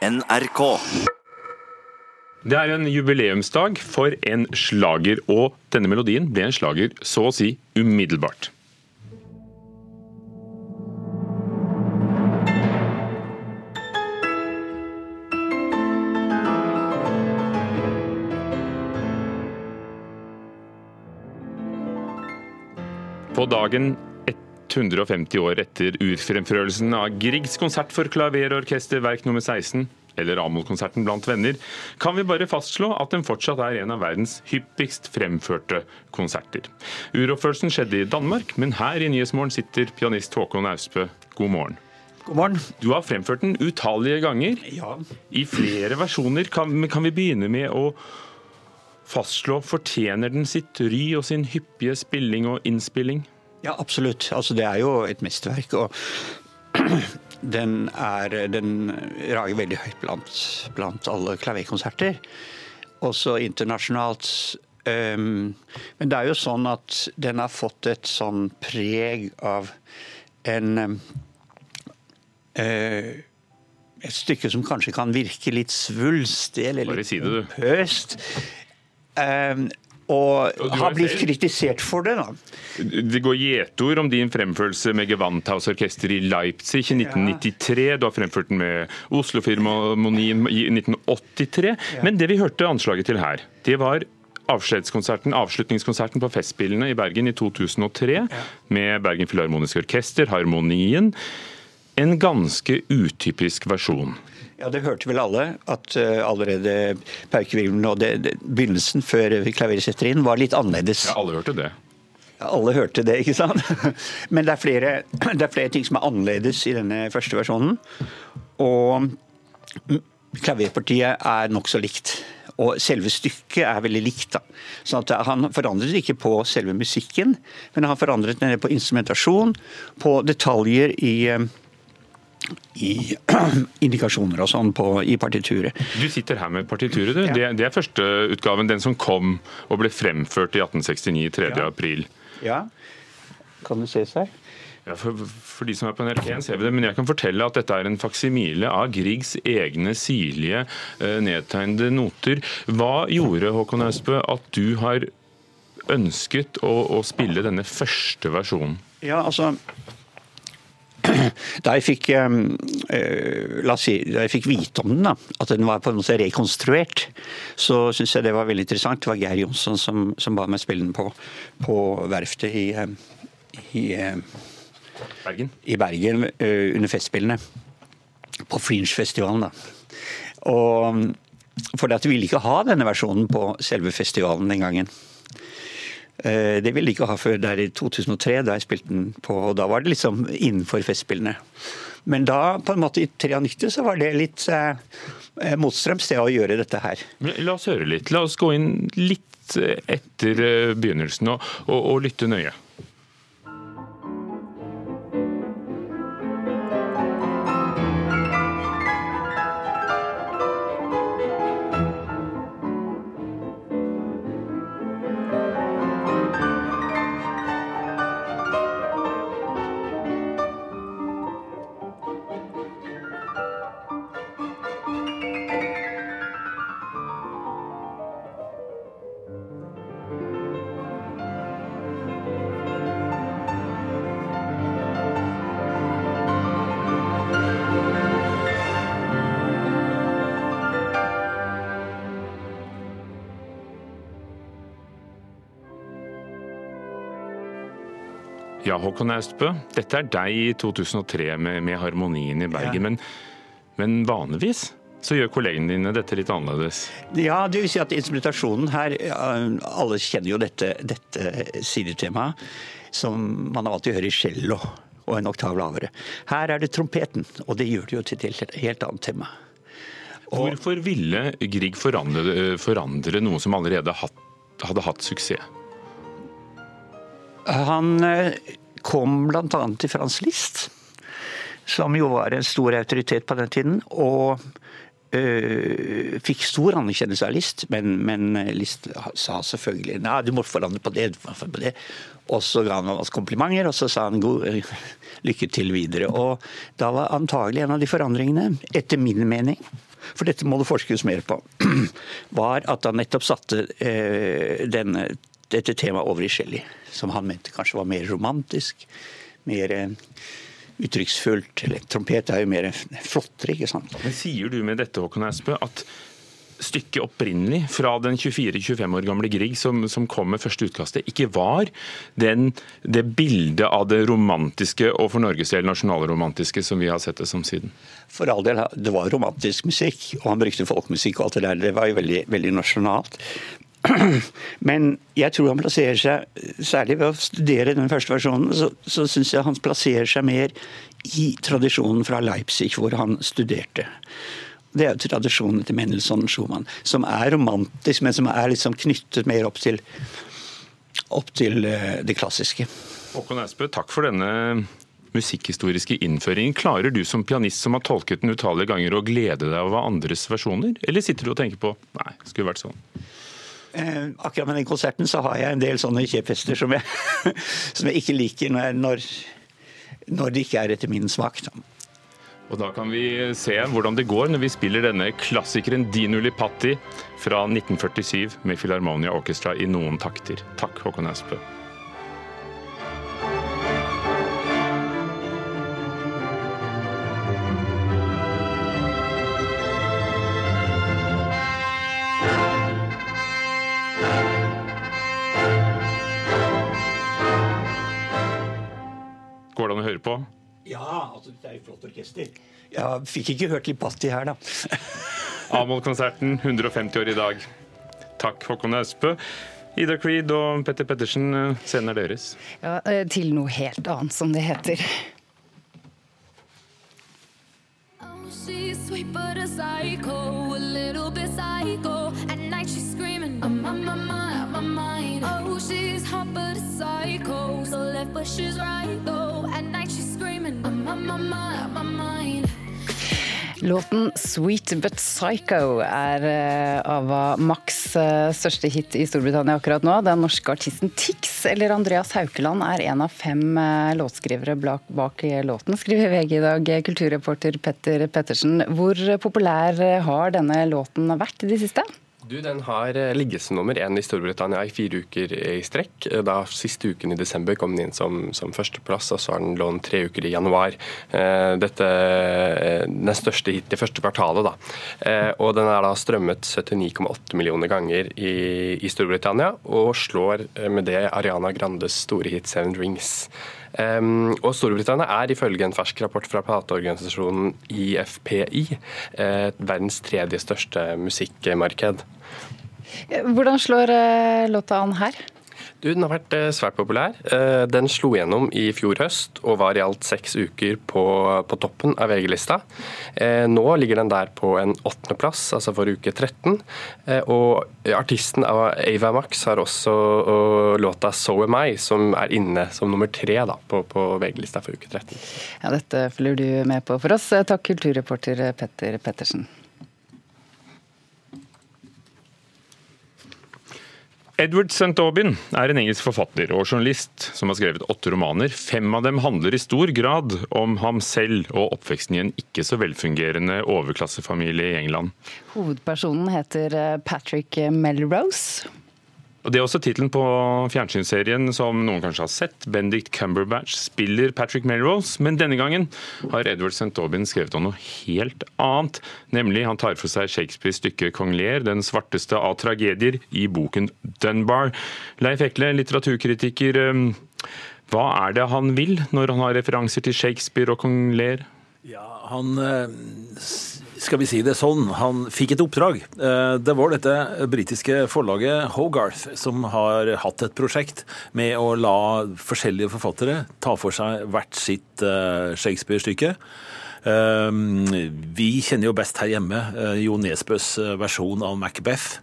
NRK. Det er en jubileumsdag for en slager, og denne melodien ble en slager så å si umiddelbart. På dagen 150 år etter urfremførelsen av Griegs konsert for klaver og orkester verk nummer 16, eller Amol-konserten blant venner, kan vi bare fastslå at den fortsatt er en av verdens hyppigst fremførte konserter. Uroppførelsen skjedde i Danmark, men her i Nyhetsmorgen sitter pianist Håkon Austbø. God morgen. God morgen. Du har fremført den utallige ganger, Ja. i flere versjoner. Kan, kan vi begynne med å fastslå fortjener den sitt ry og sin hyppige spilling og innspilling? Ja, absolutt. Altså, det er jo et mesterverk. og den, er, den rager veldig høyt blant, blant alle klaverkonserter. Også internasjonalt. Um, men det er jo sånn at den har fått et sånn preg av en um, uh, Et stykke som kanskje kan virke litt svulstig eller litt si det, du. Um, og har blitt kritisert for det, da. Det går gjetord om din fremførelse med Gewandhaus orkester i Leipzig i 1993. Du har fremført den med Oslo-filharmonien i 1983. Men det vi hørte anslaget til her, det var avskjedskonserten, avslutningskonserten på Festspillene i Bergen i 2003 med Bergen Filharmoniske Orkester, Harmonien. En ganske utypisk versjon. Ja, Det hørte vel alle, at uh, allerede paukevirvelen og det, det, begynnelsen før klaveret setter inn, var litt annerledes. Ja, alle hørte det. Alle hørte det, ikke sant? Men det er, flere, det er flere ting som er annerledes i denne første versjonen. Og klaverpartiet er nokså likt. Og selve stykket er veldig likt. da. Sånn at Han forandret ikke på selve musikken, men han forandret den på instrumentasjon, på detaljer i eh, i indikasjoner og sånn på- i partituret. Du sitter her med partituret. du. Ja. Det, det er førsteutgaven, den som kom og ble fremført i 1869, 3. Ja. april. Ja, kan det ses her? Ja, for, for de som er på NRK1 ser vi det, men jeg kan fortelle at dette er en faksimile av Griegs egne sirlige eh, nedtegnede noter. Hva gjorde Håkon Austbø at du har ønsket å, å spille denne første versjonen? Ja, altså Da jeg fikk eh, la oss si, da jeg fikk vite om den, da, at den var på en måte rekonstruert, så syns jeg det var veldig interessant. Det var Geir Jonsson som, som ba meg spille den på, på verftet i, i, Bergen? i Bergen eh, under Festspillene. På Fringe-festivalen, da. Og fordi at vi ville ikke ha denne versjonen på selve festivalen den gangen. Eh, Det ville de ikke ha før der i 2003, da jeg spilte den på, og da var det liksom innenfor Festspillene. Men da, på en måte i 93, så var det litt eh, motstrøms det å gjøre dette her. La oss høre litt. La oss gå inn litt eh, etter eh, begynnelsen og, og, og lytte nøye. Ja, Håkon Austbø, dette er deg i 2003 med, med Harmonien i Bergen. Ja. Men, men vanligvis så gjør kollegene dine dette litt annerledes. Ja, det vil si at inspirasjonen her Alle kjenner jo dette, dette sidetemaet, som man har alltid hører i cello og en oktav lavere. Her er det trompeten, og det gjør det jo til et helt annet tema. Hvorfor ville Grieg forandre, forandre noe som allerede hadde hatt suksess? Han eh, kom bl.a. til Frans Liszt, som jo var en stor autoritet på den tiden. Og øh, fikk stor anerkjennelse av Liszt, men, men Liszt sa selvfølgelig nei, du må forandre på det, du må forandre på det. Og så ga han oss komplimenter, og så sa han god, lykke til videre. Og da var antagelig en av de forandringene, etter min mening, for dette må det forskes mer på, var at han nettopp satte eh, denne, dette temaet over i Shelley, som han mente kanskje var mer romantisk, mer eh, uttrykksfullt. Trompet er jo mer flottere, ikke sant. Men Sier du med dette, Håkon Aspe, at stykket opprinnelig, fra den 24-25 år gamle Grieg som, som, kom med første utkastet, ikke var den, det bildet av det romantiske og for Norges del nasjonalromantiske som vi har sett det som siden? For all del, det var romantisk musikk, og han brukte folkemusikk og alt det der. Det var jo veldig, veldig nasjonalt. Men jeg tror han plasserer seg, særlig ved å studere den første versjonen, så, så syns jeg han plasserer seg mer i tradisjonen fra Leipzig, hvor han studerte. Det er jo tradisjonen til Mendelssohn Schumann, som er romantisk, men som er liksom knyttet mer opp til, opp til eh, det klassiske. Håkon Eisbø, takk for denne musikkhistoriske innføringen. Klarer du som pianist som har tolket den utallige ganger å glede deg over andres versjoner, eller sitter du og tenker på nei, skulle vært sånn? Eh, akkurat med den konserten så har jeg en del sånne kjepphester som, som, jeg ikke liker når, når det ikke er etter min smak. Og Da kan vi se hvordan det går når vi spiller denne klassikeren Dino Lipatti fra 1947 med Filharmonia Orchestra i noen takter. Takk, Håkon Espø. Går det an å høre på? Ja, altså det er jo flott orkester. Ja, fikk ikke hørt Lipasti her, da. A-moll-konserten 150 år i dag. Takk, Håkon Austbø. Ida Creed og Petter Pettersen, scenen er deres. Ja, eh, til noe helt annet, som det heter. Oh, she's sweet but a psycho, a little bit psycho. At night she's screaming, I'm on my mind, my mind. Oh, she's hot but left but she's right though. At night she's screaming, I'm on my mind, my mind. Låten 'Sweet But Psycho' er eh, Ava Max eh, største hit i Storbritannia akkurat nå. Den norske artisten Tix, eller Andreas Haukeland, er en av fem eh, låtskrivere bak låten, skriver VG i dag. Kulturreporter Petter Pettersen, hvor populær har denne låten vært i det siste? Du, Den har eh, ligget som nummer én i Storbritannia i fire uker i strekk. Eh, da Siste uken i desember kom den inn som, som førsteplass, og så har den lånt tre uker i januar. Eh, dette den største hit i første kvartalet. da. Og Den er da strømmet 79,8 millioner ganger i, i Storbritannia, og slår med det Ariana Grandes store hit 'Seven Rings'. Um, og Storbritannia er ifølge en fersk rapport fra plateorganisasjonen IFPI eh, verdens tredje største musikkmarked. Hvordan slår eh, låta an her? Du, Den har vært eh, svært populær. Eh, den slo gjennom i fjor høst og var i alt seks uker på, på toppen av VG-lista. Eh, nå ligger den der på en åttendeplass, altså for uke 13. Og artisten Ava Max har også låta 'So Am I', som er inne som nummer tre da, på, på VG-lista for uke 13. Ja, Dette følger du med på for oss. Takk, kulturreporter Petter Pettersen. Edward St. Aubin er en engelsk forfatter og journalist som har skrevet åtte romaner. Fem av dem handler i stor grad om ham selv og oppveksten i en ikke så velfungerende overklassefamilie i England. Hovedpersonen heter Patrick Melrose. Og Det er også tittelen på fjernsynsserien som noen kanskje har sett. Benedict Cumberbatch spiller Patrick Melrose, men denne gangen har Edward St. Aubin skrevet om noe helt annet. Nemlig han tar for seg Shakespeares stykke 'Kong Lear', den svarteste av tragedier, i boken 'Dunbar'. Leif Ekle, litteraturkritiker. Um, hva er det han vil når han har referanser til Shakespeare og kong Lear? Ja, han eh, skal vi si det sånn, han fikk et oppdrag. Eh, det var dette britiske forlaget Hogarth som har hatt et prosjekt med å la forskjellige forfattere ta for seg hvert sitt eh, Shakespeare-stykke. Eh, vi kjenner jo best her hjemme Jo Nesbøs versjon av Macbeth.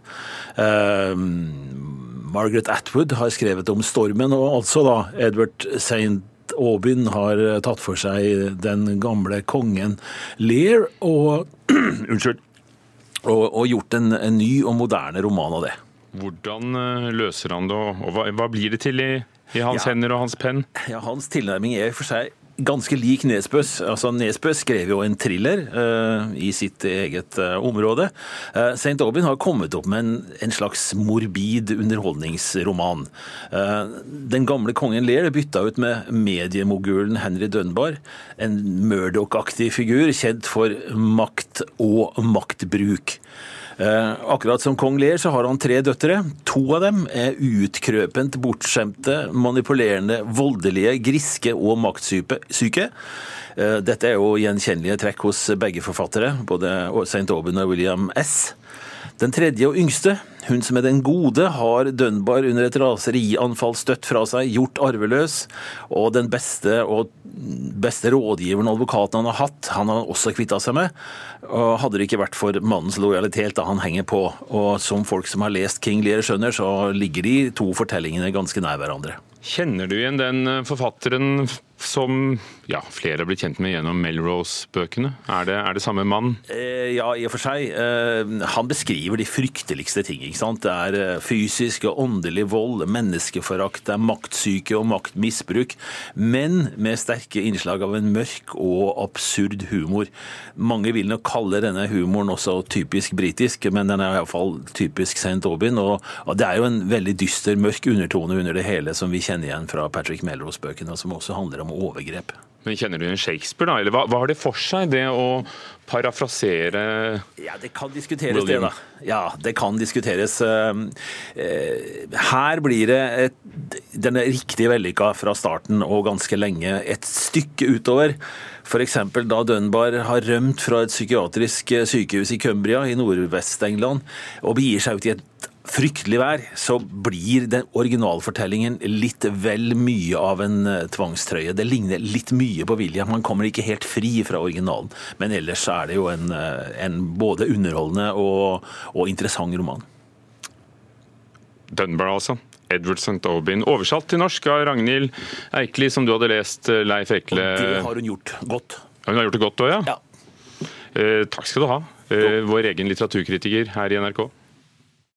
Margaret Atwood har skrevet om stormen, og altså da Edward St. Aubyn har tatt for seg den gamle kongen Lear, og Unnskyld. Og, og gjort en, en, ny og moderne roman av det. Hvordan eh, løser han det, og hva, hva blir det til i, i hans ja, hender og hans penn? Ja, Hans tilnærming er for seg ganske lik Nesbøs. Altså, Nesbø skrev jo en thriller uh, i sitt eget uh, område. Uh, St. Aubin har kommet opp med en, en slags morbid underholdningsroman. den gamle kongen ler bytta ut med mediemogulen Henry Dunbar, en Murdoch-aktig figur kjent for makt og maktbruk. Eh, akkurat som kong Lear så har han tre døtre. To av dem er utkrøpent bortskjemte, manipulerende, voldelige, griske og maktsyke. Eh, dette er jo gjenkjennelige trekk hos begge forfattere, både St. Aubin og William S. Den tredje og yngste, hun som er den gode, har Dunbar under et raserianfall støtt fra seg, gjort arveløs. Og den beste og beste rådgiveren og advokaten han har hatt, han har også kvitta seg med. Og hadde det ikke vært for mannens lojalitet da han henger på. Og som folk som har lest King Lear skjønner, så ligger de to fortellingene ganske nær hverandre. Kjenner du igjen den eh, forfatteren som ja, flere har blitt kjent med gjennom Melrose-bøkene? Er, er, det samme mann? Eh, ja, i og for seg. Eh, han beskriver de frykteligste ting. ikke sant? Det er eh, fysisk og åndelig vold, menneskeforakt, det er maktsyke og maktmisbruk. Men med sterke innslag av en mørk og absurd humor. Mange vil nok kalle denne humoren også typisk britisk, men den er iallfall typisk St. Aubin. Og, og det er jo en veldig dyster, mørk undertone under det hele som vi kjenner igjen fra Patrick Melrose-bøkene, som også handler om overgrep. Men Kjenner du igjen Shakespeare, da? Eller hva, hva, har det for seg, det å parafrasere Ja, det kan diskuteres, William. det, da. Ja, det kan diskuteres. Ehm, eh, her blir det et, den er riktig vellykka fra starten og ganske lenge. Et stykke utover. F.eks. da Dunbar har rømt fra et psykiatrisk sykehus i Cumbria i Nordvest-England og begir seg ut i et fryktelig vær, så blir den originalfortellingen litt vel mye av en eh, tvangstrøye. Det ligner litt mye på William. Man kommer ikke helt fri fra originalen. Men ellers er det jo en, eh, en både underholdende og, og interessant roman. Dunbar, altså. Edward St. Aubin. Oversatt til norsk av Ragnhild Eikli, som du hadde lest, eh, Leif Ekle. Og det har hun gjort godt. Hun har gjort det godt òg, ja? ja. Eh, takk skal du ha, eh, vår egen litteraturkritiker her i NRK.